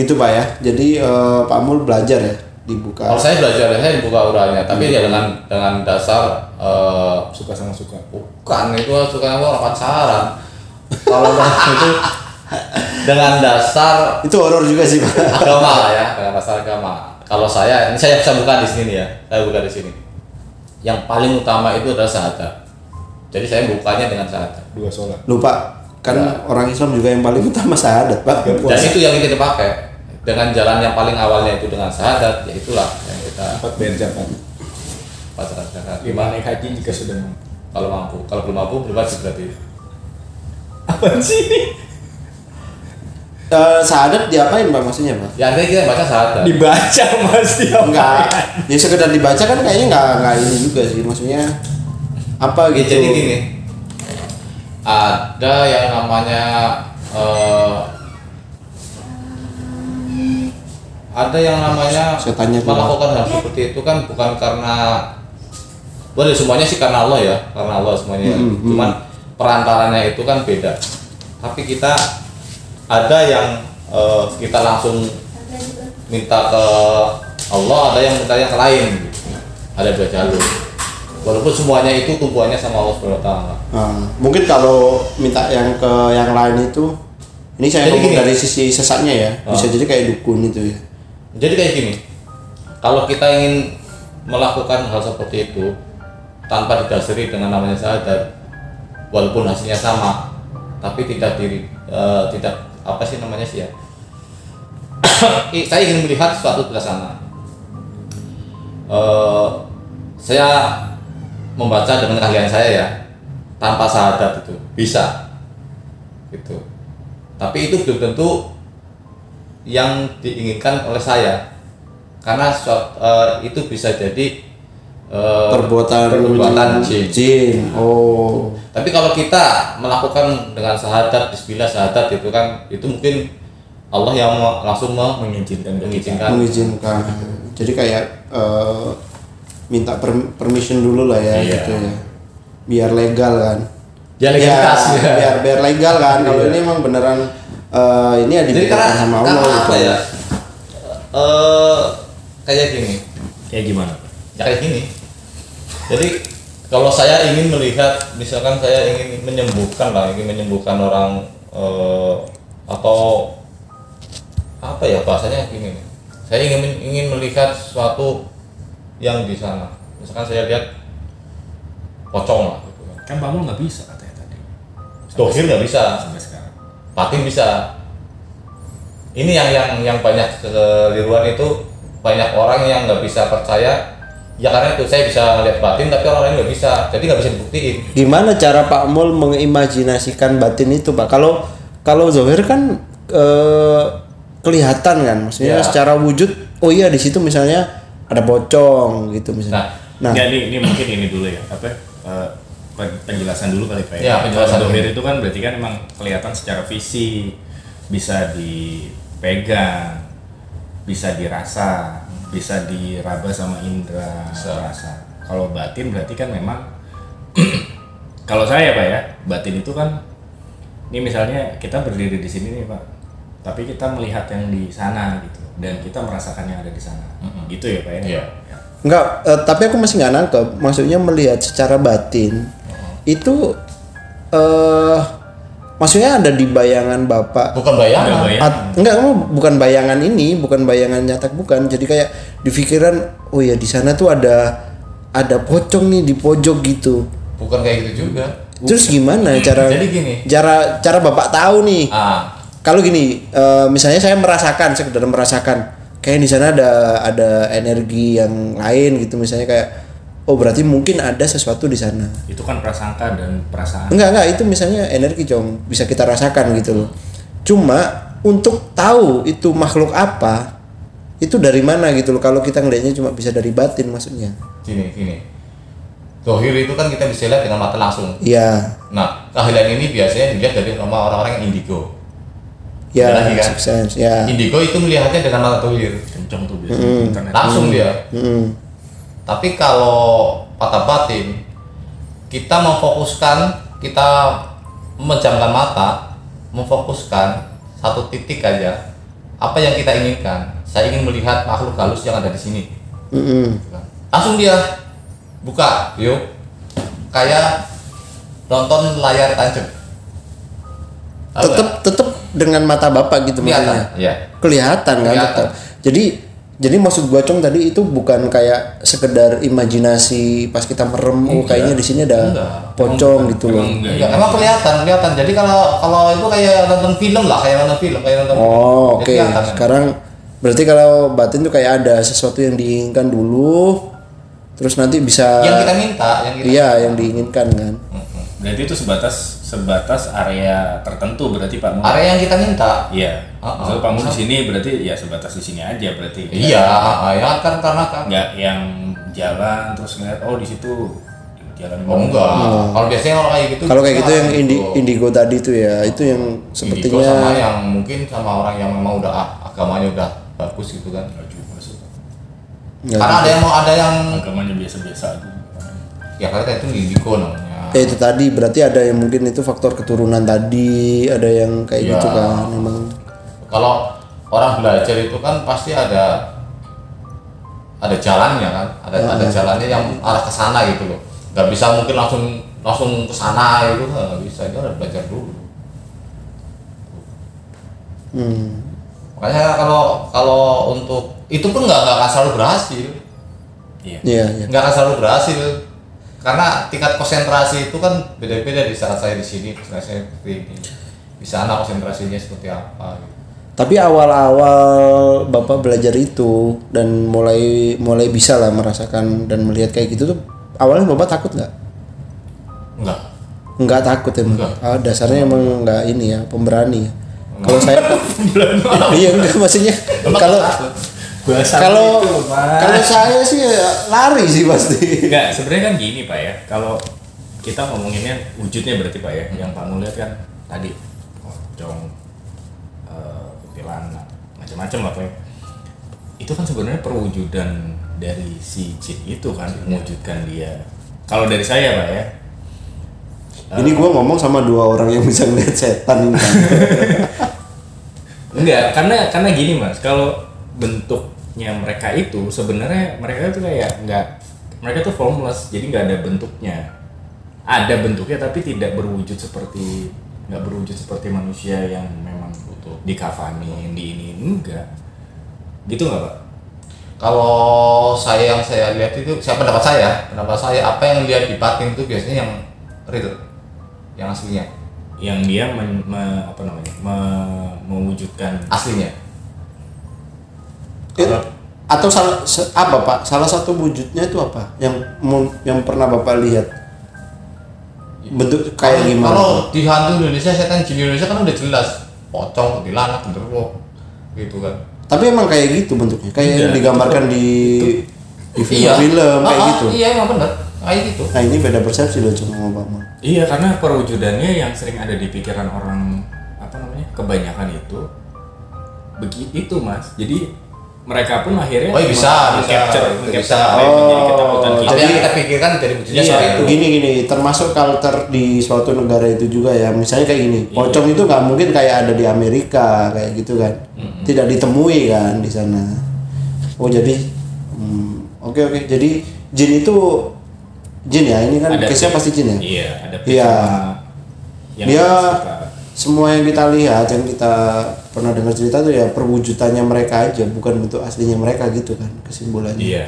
Gitu Pak ya. Jadi eh, Pak Mul belajar ya dibuka. Kalau saya belajar saya buka uralnya, tapi ya dengan dengan dasar eh, Suka sama suka. bukan itu suka orang pacaran. Kalau itu dengan dasar Itu horor juga sih Pak. agama lah ya, dengan dasar agama. Kalau saya, ini saya bisa buka di sini ya, saya buka di sini. Yang paling utama itu adalah syahadat. Jadi saya bukanya dengan syahadat. Dua sholat. Lupa kan orang Islam juga yang paling utama syahadat Pak. Dan itu yang kita pakai dengan jalan yang paling awalnya itu dengan syahadat, ya itulah yang kita Empat bayar zakat. pacaran syahadat. Lima naik haji jika sudah mampu. Kalau mampu, kalau belum mampu belum wajib berarti. Apa sih? Eh, syahadat diapain Pak maksudnya Pak? Ya artinya kita baca syahadat. Dibaca mas dia. Enggak. Ya sekedar dibaca kan kayaknya enggak enggak ini juga sih maksudnya apa Ya, gitu. jadi gini, ada yang namanya eh, ada yang namanya Saya tanya melakukan hal seperti itu kan bukan karena boleh semuanya sih karena Allah ya, karena Allah semuanya. Hmm, hmm. Cuman perantaranya itu kan beda. Tapi kita ada yang eh, kita langsung minta ke Allah, ada yang minta yang lain. Ada dua jalur. Walaupun semuanya itu tumpuannya sama Allah Subhanahu wa taala. Nah, mungkin kalau minta yang ke yang lain itu ini saya Jadi ngomong gini. dari sisi sesatnya ya. Bisa Ah. jadi kayak dukun itu ya. Jadi kayak gini, kalau kita ingin melakukan hal seperti itu tanpa didasari dengan namanya syahadat, walaupun hasilnya sama, tapi tidak diri eh, tidak apa sih namanya sih ya? Saya ingin melihat suatu terlaksana. Eh, saya membaca dengan keahlian saya ya, tanpa syahadat itu bisa, gitu. Tapi itu belum tentu yang diinginkan oleh saya karena suat- eh, itu bisa jadi eh, Perbuatan perbuatan jin. jin. Oh. Tapi kalau kita melakukan dengan syahadat bismillah syahadat itu kan itu mungkin Allah yang mau- langsung mau Mengizinkan mengizinkan. mengizinkan. Jadi kayak eh, minta per- permission dulu lah ya Iya. gitu ya. Biar legal kan. Ya, legalitas, Ya, ya. biar biar legal kan. Kalau Iya. ini emang beneran eh, ini ya diberikan sama Allah apa gitu. ya? Eh kayak gini. Kayak gimana? ya kayak gini jadi kalau saya ingin melihat misalkan saya ingin menyembuhkan lah ingin menyembuhkan orang eh, atau apa ya bahasanya gini saya ingin ingin melihat sesuatu yang di sana misalkan saya lihat pocong lah gitu kan. Kan Pak Mul nggak bisa katanya tadi. Dohir nggak bisa Sampai batin bisa ini yang yang yang banyak keliruan itu banyak orang yang nggak bisa percaya ya karena itu saya bisa ngeliat batin tapi orang lain nggak bisa jadi nggak bisa dibuktiin Gimana cara Pak Mul mengimajinasikan batin itu Pak? Kalau kalau Zohir kan eh, kelihatan kan, maksudnya Ya. secara wujud. Oh iya di situ misalnya ada pocong gitu misalnya. Nah, Nggak, ini, ini mungkin ini dulu ya. Apa? eh, pen- penjelasan dulu kali Pak Ya, penjelasan Kalau dulu. dohir itu kan berarti kan emang kelihatan secara visi, bisa dipegang, bisa dirasa, bisa diraba sama indera Bisa. rasa. Kalau batin berarti kan memang kalau saya Pak ya, batin itu kan ini misalnya kita berdiri di sini nih Pak, tapi kita melihat yang di sana gitu dan kita merasakan yang ada di sana, gitu ya Pak ya. Iya. Ya. Enggak, eh, tapi aku masih nggak nangkep. Maksudnya melihat secara batin itu eh maksudnya ada di bayangan Bapak. bukan Ada bayangan bayang. At- enggak, kamu bukan bayangan ini, bukan bayangan nyata bukan. Jadi kayak di pikiran, oh ya di sana tuh ada ada pocong nih di pojok gitu. bukan kayak gitu juga Terus gimana cara Jadi gini. cara cara Bapak tahu nih? ah Kalau gini, eh, misalnya saya merasakan, sekedar merasakan kayak di sana ada ada energi yang lain gitu misalnya kayak oh berarti mungkin ada sesuatu di sana. Itu kan prasangka dan perasaan. Enggak enggak itu misalnya energi com bisa kita rasakan gitu loh. Cuma untuk tahu itu makhluk apa itu dari mana gitu loh kalau kita ngelihatnya cuma bisa dari batin maksudnya. gini gini Dohir itu kan kita bisa lihat dengan mata langsung Iya. nah keahlian ini biasanya dilihat dari sama orang-orang yang indigo Ya, lagi kan? sense, ya. indigo itu melihatnya dengan mata dohir Kenceng tuh biasanya internet. langsung dia Mm. Tapi kalau patah batin, kita memfokuskan, kita memejamkan mata, memfokuskan satu titik aja, apa yang kita inginkan? Saya ingin melihat makhluk halus yang ada di sini. Mm-mm. langsung dia buka yuk. Kayak nonton layar tancap. Tahu tetep tetep dengan mata bapak gitu kelihatan ya kelihatan kan Kelihatan. tetep. jadi jadi maksud gua cong tadi itu bukan kayak sekedar imajinasi pas kita merem oh kayaknya di sini ada Enggak. pocong gitu loh Emang enggak Ya, emang kelihatan, kelihatan. Jadi kalau kalau itu kayak nonton film lah, kayak nonton film, kayak nonton. film. oh Jadi oke kelihatan. sekarang berarti kalau batin tuh kayak ada sesuatu yang diinginkan dulu terus nanti bisa yang kita minta, yang kita iya yang diinginkan kan Berarti itu sebatas sebatas area tertentu berarti Pak Mun. area yang kita minta. Iya. Ah. Maksud Pak Mun di sini berarti ya sebatas di sini aja berarti. Iya, ah, ya kan karena kan. Nggak yang jalan terus ngeliat oh di situ jalan Oh enggak. Kalau biasanya kalau kayak gitu. kalau kayak gitu yang orang indi, gitu. indigo tadi tuh ya itu yang Indigo sepertinya sama yang mungkin sama orang yang memang udah ah, agamanya udah bagus gitu kan. Nggak juga sih. Karena ada yang mau ada yang Agamanya biasa-biasa aja. ya karena itu indigo namanya. Ya itu tadi berarti ada yang mungkin itu faktor keturunan tadi ada yang kayak Iya. gitu kan emang kalau orang belajar itu kan pasti ada ada jalannya kan ada ada jalannya yang arah ke sana gitu loh nggak bisa mungkin langsung langsung ke sana itu nggak bisa itu harus belajar dulu hmm. makanya kalau kalau untuk itu pun nggak nggak akan selalu berhasil Iya. iya iya nggak akan selalu berhasil karena tingkat konsentrasi itu kan beda-beda di saat saya di sini konsentrasinya seperti ini di sana konsentrasinya seperti apa gitu. tapi awal-awal bapak belajar itu dan mulai mulai bisa lah merasakan dan melihat kayak gitu tuh awalnya bapak takut nggak? Enggak nggak takut emang? Nggak. Ah, dasarnya emang nggak ini ya pemberani ya. Kalau saya iya enggak maksudnya kalau. Bahasa kalau kalau saya sih ya lari sih pasti Enggak, sebenarnya kan gini Pak ya. Kalau kita ngomonginnya wujudnya berarti Pak ya, yang Pak lihat kan tadi pocong, eh, kuntilanak, macam-macam lah Pak ya. Itu kan sebenarnya perwujudan dari si jin itu kan mewujudkan dia. Kalau dari saya Pak ya, ini gua ngomong sama dua orang yang bisa ngeliat setan ini kan. enggak karena karena gini Mas, kalau bentuknya mereka itu sebenarnya mereka itu kayak enggak mereka tuh formless, jadi nggak ada bentuknya. Ada bentuknya tapi tidak berwujud seperti nggak berwujud seperti manusia yang memang butuh dikafanin di ini enggak. Gitu nggak Pak? Kalau saya yang saya lihat itu, saya pendapat saya, pendapat saya apa yang lihat di batin itu biasanya yang real, yang aslinya, Yang dia men- me- apa namanya? me- mewujudkan aslinya. Itu- atau salah apa pak? Salah satu wujudnya itu apa? Yang yang pernah bapak lihat? Bentuk kayak Kalau- gimana? Kalau di hantu Indonesia, setan jin Indonesia kan udah jelas, pocong, kuntilanak, genderuwo, gitu kan. tapi emang kayak gitu bentuknya. Kayak yang Iya, digambarkan di di film-film kayak Ah, ah, gitu. Iya, emang benar. Kayak gitu. nah ini beda persepsi loh cuma Mal. Iya karena perwujudannya yang sering ada di pikiran orang apa namanya kebanyakan itu begitu mas. Jadi mereka pun akhirnya Oh, iya, bisa, bisa, capture, bisa. apa yang menjadi Oh, ketakutan kita. Tapi yang kita pikirkan dari wujudnya Iya, seperti itu. gini gini termasuk culture di suatu negara itu juga ya misalnya kayak gini Iya. pocong itu nggak mungkin kayak ada di Amerika kayak gitu kan tidak ditemui kan di sana oh jadi hmm, oke oke jadi jin itu jin ya ini kan case pasti jin ya Iya ada Iya. Dia. Semua yang kita lihat yang kita pernah dengar cerita tuh ya perwujudannya mereka aja bukan bentuk aslinya mereka gitu kan kesimpulannya. Iya.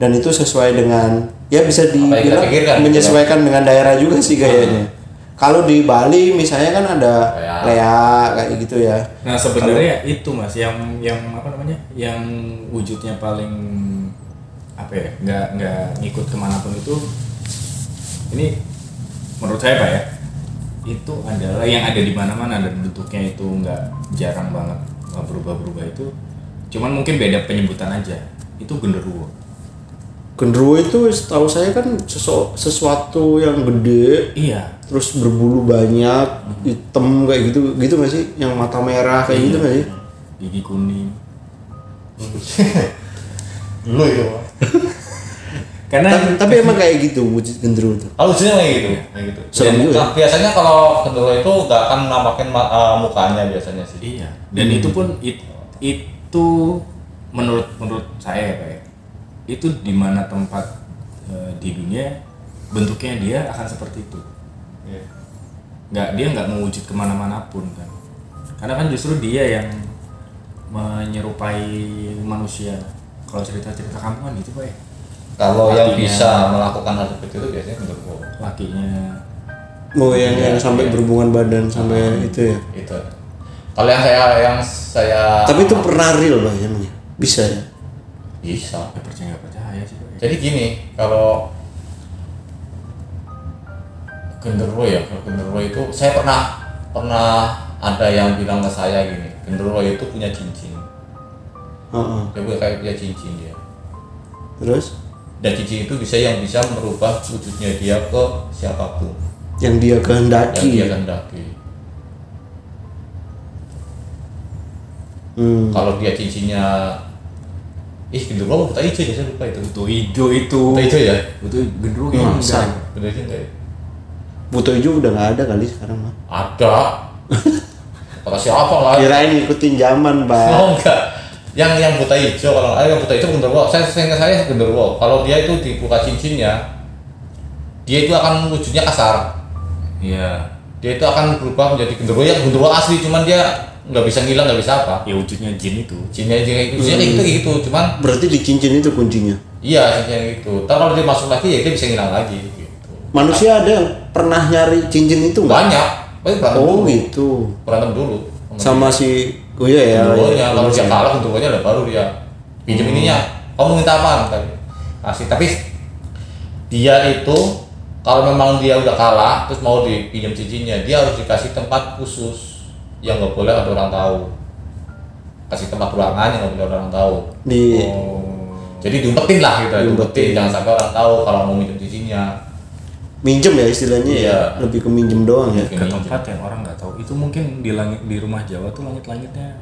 dan itu sesuai dengan ya bisa kita dibilang gitu. menyesuaikan dengan daerah juga sih kayaknya. Kalau di Bali misalnya kan ada Lea. lea kayak gitu ya. Nah sebenarnya itu mas yang yang apa namanya yang wujudnya paling apa ya nggak nggak ngikut ke mana pun itu ini menurut saya pak ya itu adalah yang ada di mana-mana dan bentuknya itu nggak jarang banget berubah-berubah itu. Cuman mungkin beda penyebutan aja. Itu genderuwo. Genderuwo itu setahu saya kan sesu- sesuatu yang gede iya. terus berbulu banyak hitam kayak gitu gitu nggak sih? Yang mata merah kayak gitu nggak sih? Gigi kuning. Dulu itu. karena tapi, tapi emang kayak gitu wujud genderuwo itu Kalau wujudnya kayak gitu, kayak gitu. Serem Dan juga. nah, biasanya kalau kedua itu nggak akan nampakin ma- eh, mukanya biasanya sih. Iya, dan itu pun it- itu menurut menurut saya ya Pak ya, itu di mana tempat eh, di dunia bentuknya dia akan seperti itu Iya. nggak dia nggak mewujud ke mana-mana pun kan karena kan justru dia yang menyerupai manusia kalau cerita-cerita kampungan gitu pak ya Kalau yang Lakinya. bisa melakukan hal seperti itu biasanya genderuwo. lakinya Oh yang, yang sampai iya. berhubungan badan sampai itu ya. Itu. Kalau yang saya yang saya Tapi itu pernah real lah emangnya. Bisa ya. bisa. ya percaya nggak percaya sih ya. Jadi gini, kalau genderuwo ya, kalau genderuwo itu saya pernah pernah ada yang bilang ke saya gini, genderuwo itu punya cincin. Heeh. Dia punya kayak punya cincin dia. Terus Dan cincin itu bisa yang bisa merubah wujudnya dia ke siapa pun yang dia yang kehendaki. dia kehendaki. Hmm. Kalau dia cincinnya Ih, genderuwo apa buta hijau ya, saya lupa itu. butuh hijau itu Buta hijau ya? butuh gendruwo enggak masa? Bener sih enggak ya? Buto hijau udah nggak ada kali sekarang mah. Ada. Kata siapa lah? Kirain ngikutin zaman, Pak. Oh enggak. Yang yang buta hijau kalau eh yang buta hijau genderuwo. Saya saya saya genderuwo. Kalau dia itu dibuka cincinnya, dia itu akan wujudnya kasar. iya Dia itu akan berubah menjadi genderuwo yang genderuwo asli, cuman dia nggak bisa ngilang, nggak bisa apa. ya wujudnya jin itu Cincinnya kayak gitu, kayak gitu, kayak gitu. Cuman Berarti di cincin itu kuncinya. iya cincinnya gitu. Tapi kalau dia masuk lagi ya dia bisa ngilang lagi. Gitu. Manusia ada yang pernah nyari cincin itu nggak? Banyak. Tapi berantem Oh dulu. gitu. Berantem dulu. Sama si Oh iya ya. genderuwonya iya. kalau dia kalah genderuwonya lah baru dia pinjam Hmm. ininya kamu minta apa tadi kasih tapi dia itu kalau memang dia udah kalah terus mau dipinjam cincinnya dia harus dikasih tempat khusus yang nggak boleh ada orang tahu kasih tempat ruangan yang nggak boleh ada orang tahu Di jadi diumpetin lah gitu Diumpetin. diumpetin jangan sampai orang tahu kalau mau minjem cincinnya minjem ya istilahnya ya. Iya. Lebih ke minjem doang ya. ke tempat yang orang nggak itu mungkin di langit di rumah Jawa tuh langit-langitnya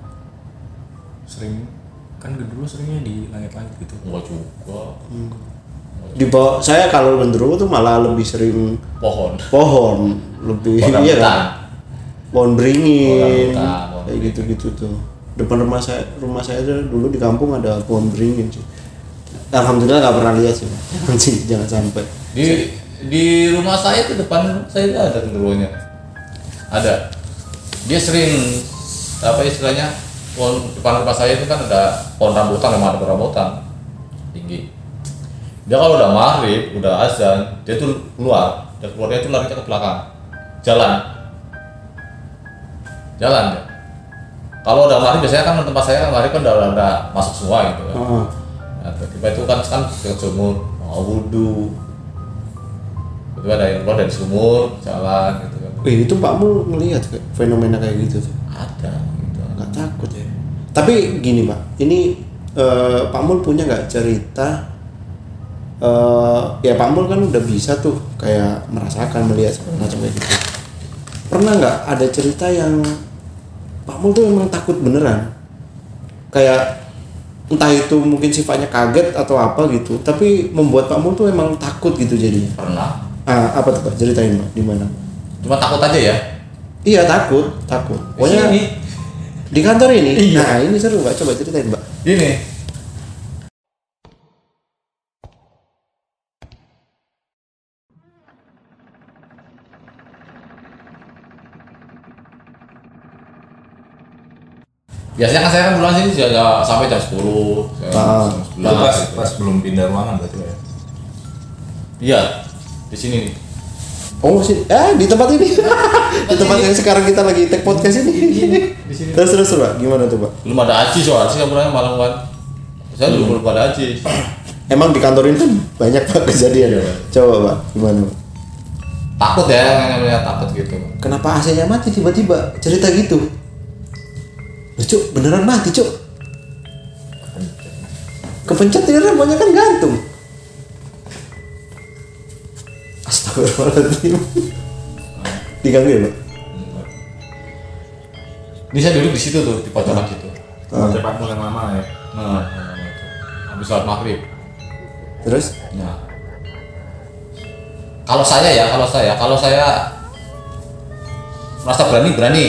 sering kan dulu seringnya di langit-langit gitu enggak juga Di bawah saya kalau genderuwo tuh malah lebih sering pohon pohon, lebih Pohon iya kan. Pohon beringin. Pohon rambutan, pohon Kayak gitu-gitu tuh. Depan rumah saya rumah saya tuh dulu di kampung ada pohon beringin sih. Alhamdulillah nggak pernah lihat sih. Jangan sih, jangan sampai. di di rumah saya itu depan saya ada genderuwonya ada dia sering apa istilahnya pohon depan rumah saya itu kan ada pohon rambutan memang ada pohon rambutan tinggi. Dia kalau udah maghrib udah azan dia tuh keluar dia keluarnya itu larinya ke belakang. Jalan. Jalan dia. Kalau udah maghrib biasanya kan tempat saya kan maghrib kan udah, udah masuk semua gitu kan. Heeh. Nah, tiba-tiba itu kan kan ke sumur mau wudhu tiba ada yang keluar dari sumur jalan gitu Wih, itu Pak Mul ngelihat kayak fenomena kayak gitu tuh. ada gitu Nggak takut ya. Tapi gini Pak, ini eh, Pak Mul punya nggak cerita? eh ya Pak Mul kan udah bisa tuh kayak merasakan melihat macam kayak gitu. Pernah nggak ada cerita yang Pak Mul tuh memang takut beneran? Kayak entah itu mungkin sifatnya kaget atau apa gitu, tapi membuat Pak Mul tuh memang takut gitu jadinya. pernah Ah, apa tuh Pak? Ceritain Pak, di mana? Cuma takut aja ya Iya takut, takut. Pokoknya sini. di kantor ini. Iya. Nah ini seru mbak, coba ceritain mbak. gini biasanya kan saya kan pulang sini sudah sampai jam 10 jam Ah. jam Itu pas 11 pas belum pindah ruangan berarti ya iya di sini nih Oh sih, eh di tempat ini, di tempat yang sekarang kita lagi take podcast ini. di sini Terus terus mbak, gimana tuh mbak? belum ada aji soalnya sih pulang malam kan saya dulu belum ada aji Emang di kantor ini kan banyak pak kejadian. Iya. Coba mbak, gimana? Mbak? takut ya yang namanya takut gitu Kenapa AC-nya mati tiba-tiba? Cerita gitu. Loh, Cuk, beneran mati cuk. Kepencet ya remonya kan gantung. Astagfirullahaladzim. Diganggu ya mbak? ini saya duduk di situ tuh di pojokan situ Ah. sepak bola yang lama ya nah yang namanya itu. habis sholat maghrib Terus? Nah, kalau saya ya, kalau saya, kalau saya merasa berani berani.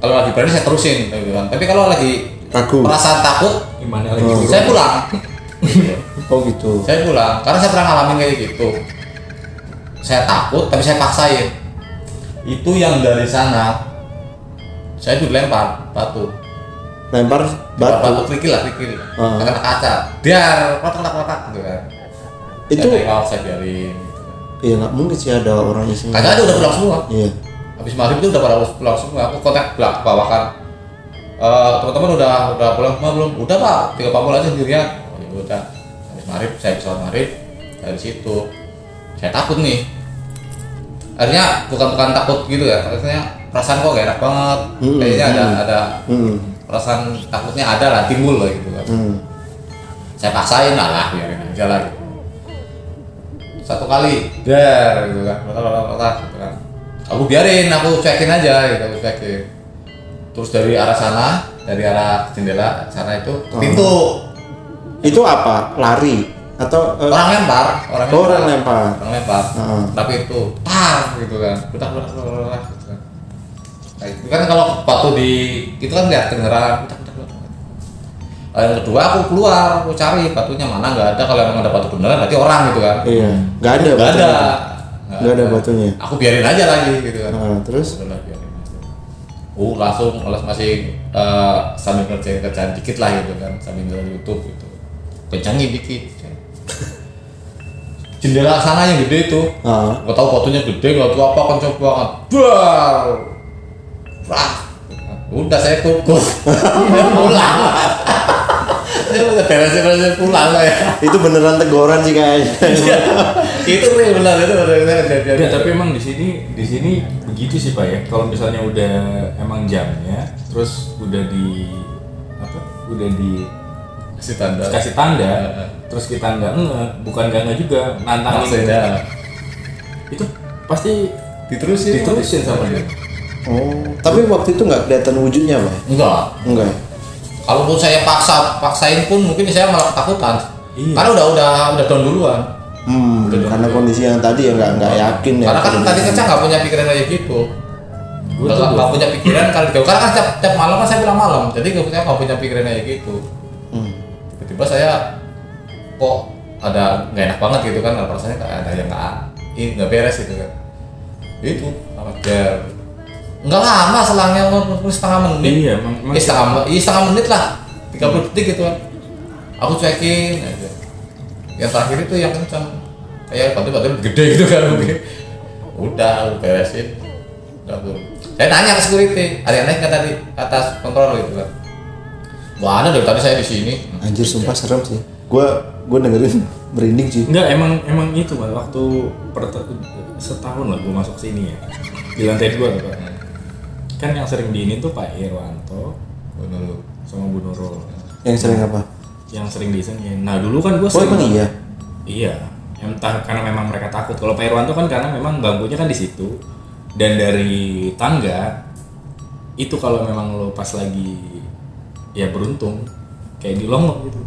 Kalau lagi berani saya terusin, gitu kan. Tapi kalau lagi ragu perasaan takut gimana lagi Oh. saya pulang oh gitu saya pulang karena saya pernah ngalamin kayak gitu saya takut tapi saya paksain. Itu yang dari sana. Saya tuh dilempar batu. Lempar batu? batu kerikil lah kerikil. Ah. kena kaca. Biar kotak kotak kotak gitu kan. Itu saya tengok saya biarin gitu kan. ya nggak mungkin sih ada orang iseng kagak ada udah pulang semua. Iya. Habis maghrib itu udah pada pulang semua. Aku kontak belak bawah kan. Eh, teman-teman udah udah pulang semua belum? Udah pak. Tinggal pamul aja sendirian. Oh ya udah. Habis maghrib saya bisa maghrib. Dari situ saya takut nih. Akhirnya bukan bukan takut gitu ya akhirnya perasaan kok gak enak banget. Hmm, kayaknya ada hmm. ada hmm. perasaan takutnya ada lah timbul lah gitu kan. Hmm. saya paksain lah lah biarin aja lah gitu. satu kali dar gitu kan. Letak, letak, letak, gitu kan. Aku biarin aku cekin aja gitu aku cekin terus dari arah sana dari arah jendela sana itu ke pintu itu apa? Lari atau eh, orang lempar orang Oh, orang lempar. orang lempar. Heeh. tapi itu tar gitu kan. Betak betak gitu kan. Nah, itu kan kalau batu di itu kan lihat kedengeran. Betak betak betak Nah, yang kedua aku keluar aku cari batunya mana nggak ada. Kalau emang ada batu beneran berarti orang gitu kan. Iya. Nggak ada nggak ada. Nggak ada batunya. aku biarin aja lagi gitu kan. Nah, terus? Udahlah, biarin aja. Uh, langsung masih eh, sambil ngerjain kerjaan dikit lah gitu kan. Sambil nonton YouTube gitu. Kencangin dikit jendela sana yang gede itu. Ah, nggak tahu batunya gede nggak tahu apa kencang banget bar Wah. udah saya kukus pulang. Saya udah beres beres pulang saya itu beneran teguran sih kayaknya itu real benar itu benar kejadian Enggak, tapi emang di sini di sini begitu sih pak ya. Kalau misalnya udah emang jamnya, terus udah di apa? Udah di kasih tanda. Kasih tanda. Terus kita nggak nge, bukan nggak nge juga nantangin. maksudnya Itu pasti diterusin. diterusin sama dia. oh tapi waktu itu nggak kelihatan wujudnya pak? Enggak enggak kalaupun saya paksa paksain pun mungkin saya malah ketakutan. Iya. karena udah udah udah down duluan. Hmm, karena kondisi yang tadi ya nggak nggak yakin ya. Karena kan tadi kencang nggak punya pikiran kayak gitu. Nggak punya pikiran kali jauh karena kan tiap, tiap malam kan saya pulang malam. Jadi nggak saya nggak punya pikiran kayak gitu. Hmm. tiba-tiba saya kok ada nggak enak banget gitu kan rasanya kayak ada yang nggak ini nggak beres gitu kan. Itu aja nggak lama selangnya mungkin setengah menit. Iya, Eh, setengah, iya, setengah menit lah. 30 detik gitu kan. Aku cekin aja. Yang terakhir itu yang kencang kayak batu-batu gede gitu kan mungkin. Udah aku beresin. Udah saya nanya ke security. Ada yang naik nggak tadi? Atas kontrol gitu kan. Wah ada dari tadi saya di sini. Anjir sumpah serem sih gua gua dengerin merinding sih Enggak, emang emang itu Pak. Waktu pert- setahun lah gue masuk sini ya. Di lantai dua tuh Pak. Kan yang sering diinin tuh Pak Irwanto Bener. sama Bu Nurul. yang sering apa Yang sering diisengin. Nah dulu kan gue oh sering. iya Iya. Entah karena memang mereka takut. Kalau Pak Irwanto kan karena memang bangkunya kan di situ. Dan dari tangga itu kalau memang lo pas lagi ya beruntung kayak di Lombok gitu.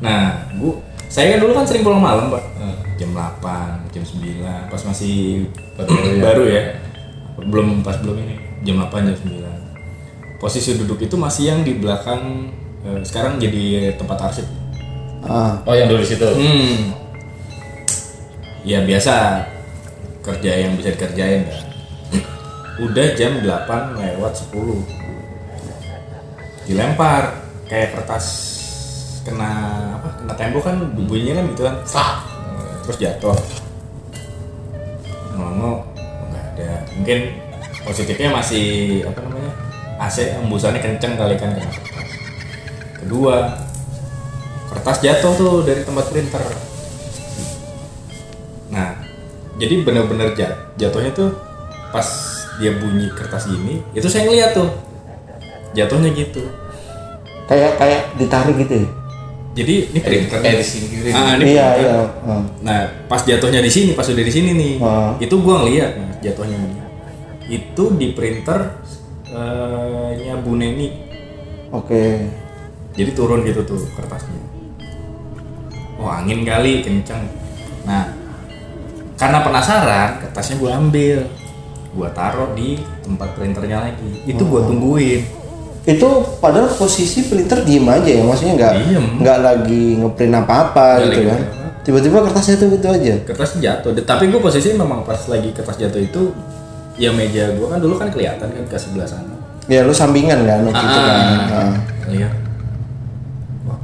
Nah, bu, saya kan dulu kan sering pulang malam, Pak. Hmm. Jam 8, jam 9, pas masih Baru ya. baru ya. Belum pas belum ini, jam 8 jam 9. Posisi duduk itu masih yang di belakang eh, sekarang jadi tempat arsip. ah oh yang dulu di situ Hmm. Ya biasa kerja yang bisa dikerjain kan. Udah jam 8 lewat 10. Dilempar kayak kertas kena apa? Kena tembok kan bunyinya kan gitu kan. Sah. Terus jatuh. Nongol enggak ada. Mungkin positifnya masih apa namanya? AC embusannya kenceng kali kan kena. Kedua, kertas jatuh tuh dari tempat printer. Nah, jadi bener-bener jat- jatuhnya tuh pas dia bunyi kertas gini, itu saya ngeliat tuh jatuhnya gitu. kayak kayak ditarik gitu ya Jadi ini printer kayak di sini Ah, ini iya iya ah. Nah, pas jatuhnya di sini, pas udah di sini nih, Ah. itu gua ngeliat mas jatuhnya. Itu di printer eh, nya Bu Neni. oke Jadi turun gitu tuh kertasnya. Oh angin kali kenceng. Nah, karena penasaran, kertasnya gua ambil, gua taruh di tempat printernya lagi. Itu gua tungguin. Itu padahal posisi printer diem aja ya maksudnya nggak nggak lagi ngeprint apa-apa Nggak gitu lagi kan. tiba-tiba kertasnya tuh gitu aja. Kertasnya jatuh. De- tapi gue posisi memang pas lagi kertas jatuh itu ya meja gue kan dulu kan kelihatan kan ke sebelah sana. Ya lu sampingan kan waktu itu kan. Nah. iya. Wah.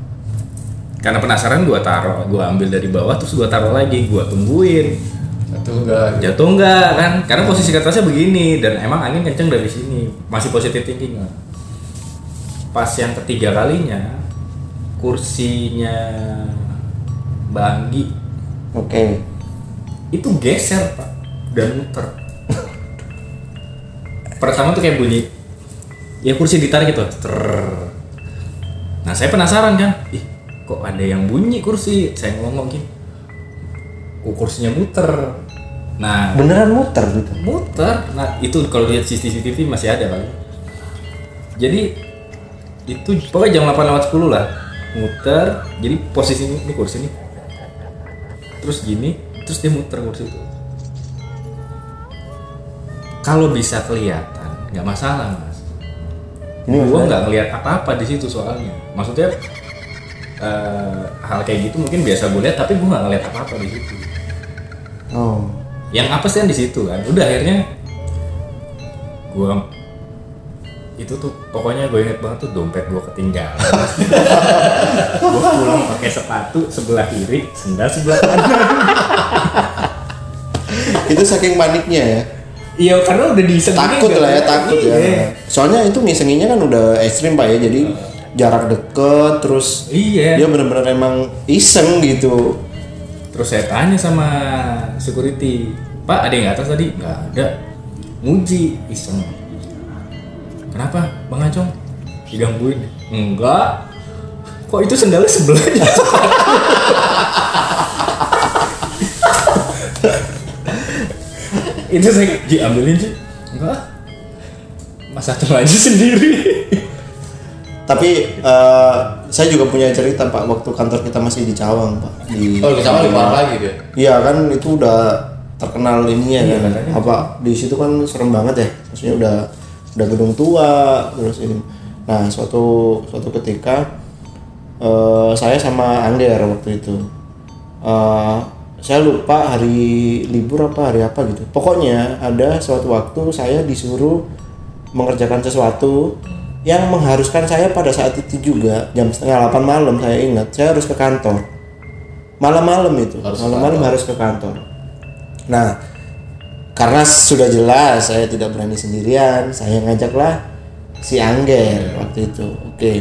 karena penasaran gue taruh gue ambil dari bawah terus gue taruh lagi gue tungguin. Satu enggak. jatuh enggak kan? Karena posisi kertasnya begini dan emang angin kenceng dari sini. Masih positif thinking kan pas yang ketiga kalinya kursinya Banggi. Oke. Itu geser pak dan muter. Pertama tuh kayak bunyi ya kursi ditarik gitu. Ter. nah saya penasaran kan ih kok ada yang bunyi kursi? Saya ngomong gini oh kursinya muter. Nah beneran muter gitu? muter. Nah itu kalau lihat CCTV masih ada kali jadi itu pokoknya jam 8 lewat 10 lah. Muter jadi posisi ini, ini kursi nih terus gini terus dia muter kursi itu. Kalau bisa kelihatan nggak masalah mas. Ini gua nggak ngelihat apa-apa di situ soalnya. Maksudnya eh, hal kayak gitu mungkin biasa gue lihat tapi gue nggak ngelihat apa-apa di situ. Oh. Yang apa sih kan di situ kan? Udah akhirnya gua itu tuh pokoknya gue inget banget tuh dompet gua ketinggalan. Gua pulang pakai sepatu sebelah kiri sendal sebelah kanan. Itu saking paniknya ya? Iya karena udah disegini takut lah ya takut Iya. ya soalnya itu ngisenginya kan udah ekstrim pak ya. Jadi jarak deket terus iya. dia bener-bener emang iseng gitu. Terus saya tanya sama security pak ada yang atas tadi? Nggak ada. Muji iseng kenapa bang Acong digangguin. Enggak. Kok itu sendalnya sebelahnya? Itu saya diambilin sih enggak. Mas satu aja sendiri. Tapi eh, saya juga punya cerita pak. Waktu kantor kita masih di Cawang pak. Di Oh, sama lebih parah lagi dia. Iya kan itu udah terkenal ininya Iya, kan. Apa di situ kan serem banget ya. Maksudnya udah udah gedung tua terus ini. Nah, suatu suatu ketika eh, saya sama Angger waktu itu. eh, saya lupa hari libur apa hari apa gitu. Pokoknya ada suatu waktu saya disuruh mengerjakan sesuatu yang mengharuskan saya pada saat itu juga jam setengah 8 malam saya ingat saya harus ke kantor malam-malam itu malam-malam harus ke kantor nah karena sudah jelas saya tidak berani sendirian. Saya ngajaklah si Angger waktu itu. Oke.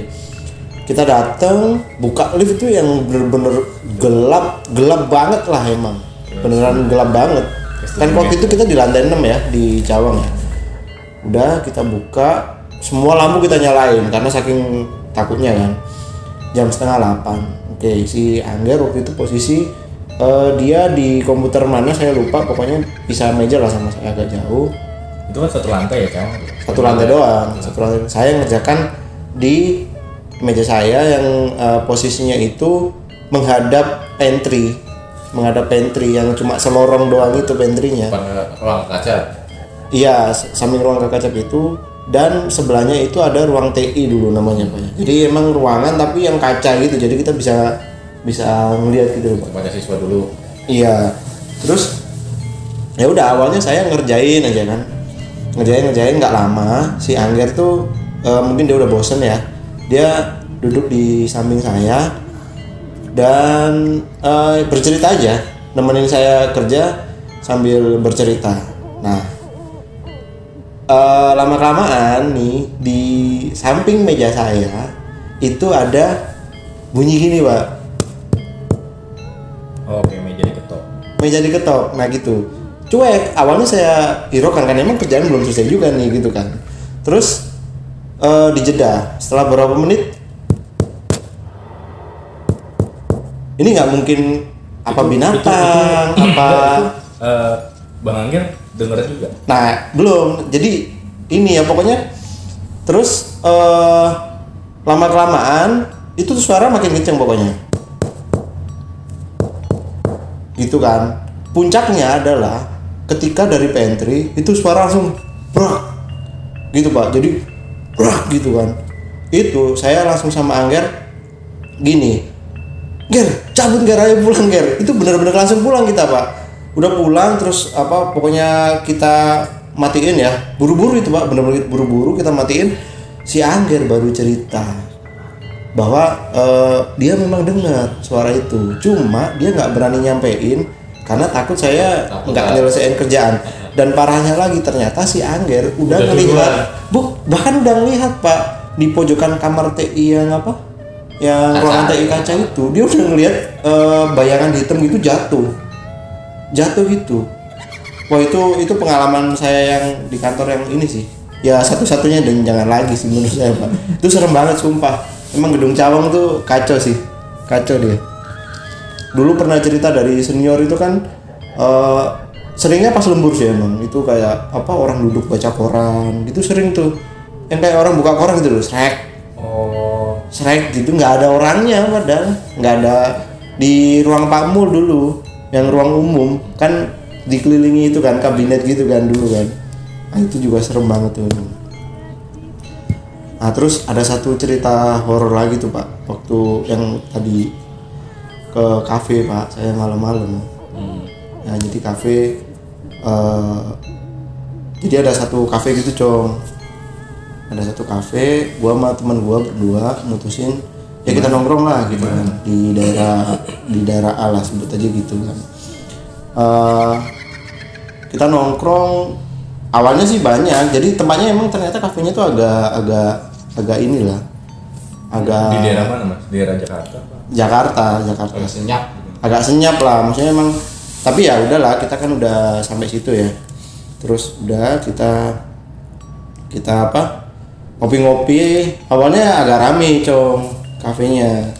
Kita datang buka lift itu yang bener-bener gelap gelap banget lah emang. Beneran gelap banget. Kan waktu itu kita di lantai 6 ya di Cawang ya. Udah kita buka semua lampu kita nyalain karena saking takutnya kan. Jam setengah 8 oke si Angger waktu itu posisi eh, dia di komputer mana saya lupa. Pokoknya bisa meja lah sama saya agak jauh. Itu kan satu lantai ya kan satu lantai doang satu lantai. Saya ngerjakan di meja saya yang eh, posisinya itu menghadap pantry. Menghadap pantry yang cuma selorong doang itu pantrynya. Ruang kaca. Iya, samping ruang kacap itu. Dan sebelahnya itu ada ruang TI dulu namanya Pak. Jadi emang ruangan tapi yang kaca gitu. Jadi kita bisa bisa ngelihat gitu Pak. Banyak siswa dulu. Iya. Terus ya udah awalnya saya ngerjain aja kan. Ngerjain ngerjain nggak lama. Si Angger tuh eh, mungkin dia udah bosen ya. Dia duduk di samping saya dan eh, bercerita aja, nemenin saya kerja sambil bercerita. Nah, eh, lama kelamaan nih di samping meja saya itu ada bunyi gini pak oke meja diketok meja diketok nah gitu. Cuek awalnya saya hiraukan kan emang kerjaan belum selesai juga nih gitu kan. Terus eh dijeda setelah beberapa menit ini nggak mungkin apa binatang apa? Eh, bang Angger denger juga? Nah belum. Jadi ini ya pokoknya. Terus eh lama kelamaan itu suara makin kenceng pokoknya gitu kan. Puncaknya adalah ketika dari pantry itu suara langsung brak gitu pak. Jadi brak gitu kan. Itu saya langsung sama Angger gini Ger cabut Ger ayo pulang Ger. Itu benar-benar langsung pulang kita pak. Udah pulang terus apa pokoknya kita matiin ya. Buru-buru itu pak. Benar-benar buru-buru kita matiin. Si Angger baru cerita bahwa eh, dia memang dengar suara itu. Cuma dia nggak berani nyampein karena takut saya nggak nyelesain kerjaan. Dan parahnya lagi ternyata si Angger udah, Udah ngelihat duluan. bu bahkan udah ngelihat pak di pojokan kamar TI yang apa? Yang Kaca. ruangan TI kaca itu dia udah ngelihat eh, bayangan hitam gitu jatuh. Jatuh gitu. Wah itu itu pengalaman saya yang di kantor yang ini sih. Ya satu-satunya dan jangan lagi sih menurut saya pak. Itu serem banget sumpah emang gedung cawang tuh kacau sih. Kacau dia. Dulu pernah cerita dari senior itu kan eh, seringnya pas lembur sih emang. Itu kayak apa orang duduk baca koran. Gitu sering tuh. Yang kayak orang buka koran gitu loh srek. Oh. Srek gitu. Nggak ada orangnya padahal. Nggak ada di ruang pakmul dulu. Yang ruang umum. Kan dikelilingi itu kan kabinet gitu kan dulu kan. Nah, itu juga serem banget tuh nah terus ada satu cerita horor lagi tuh pak. Waktu yang tadi ke kafe pak. Saya malam-malam. Ya jadi kafe eh, jadi ada satu kafe gitu cong. Ada satu kafe gua sama teman gua berdua mutusin ya kita nongkrong lah gitu kan. Di daerah di daerah A lah sebut aja gitu kan. Eh, kita nongkrong awalnya sih banyak jadi tempatnya emang ternyata kafenya tuh agak agak agak inilah. Agak Di daerah mana mas? Daerah Jakarta. Jakarta Jakarta. agak senyap agak senyap lah. Maksudnya emang tapi ya udahlah kita kan udah sampai situ ya. Terus udah kita kita apa? Ngopi-ngopi. Awalnya agak rame cong kafenya.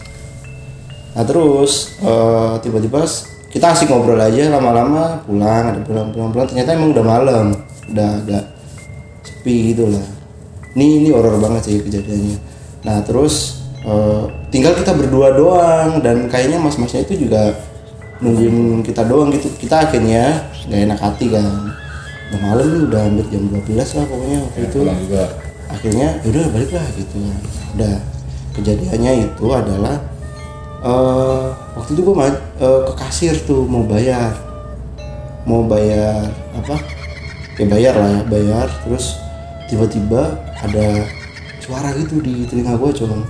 Nah terus eh, tiba-tiba kita asik ngobrol aja lama-lama pulang ada pulang pulang pulang. Ternyata emang udah malam udah agak sepi gitu lah ini ini horor banget sih kejadiannya. Nah terus eh, tinggal kita berdua doang dan kayaknya mas-masnya itu juga nungguin kita doang gitu. Kita akhirnya nggak enak hati kan. Udah malam nih udah hampir jam 12 lah pokoknya waktu itu. pulang juga. Akhirnya udah balik lah gitu. Udah kejadiannya itu adalah eh waktu itu gue ke kasir tuh mau bayar. Mau bayar apa? Ya bayar lah ya bayar. Terus tiba-tiba ada suara gitu di telinga gue cuma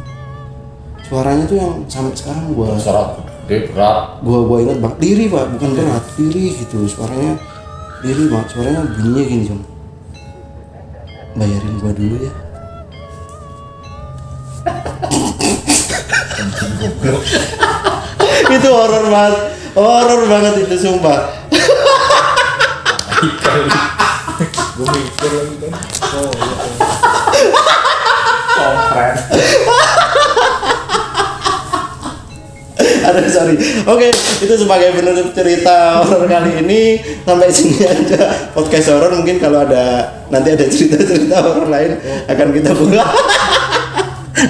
suaranya tuh yang sampai sekarang gue suara gede berat. gua gua ingat bang diri pak. Bukan berat diri gitu. Suaranya diri pak. Suaranya bunyinya gini cuma bayarin gua dulu ya. Itu horor banget. Horor banget itu sumpah Gue mikir lagi kan. Oh iya. Kompres. Aduh sorry Oke itu sebagai penutup cerita horor kali ini Sampai sini aja podcast horor Mungkin kalau ada Nanti ada cerita-cerita horor lain Akan kita buka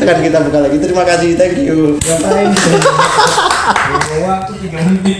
Akan kita buka lagi Terima kasih Thank you Ngapain? Waktu 3 menit.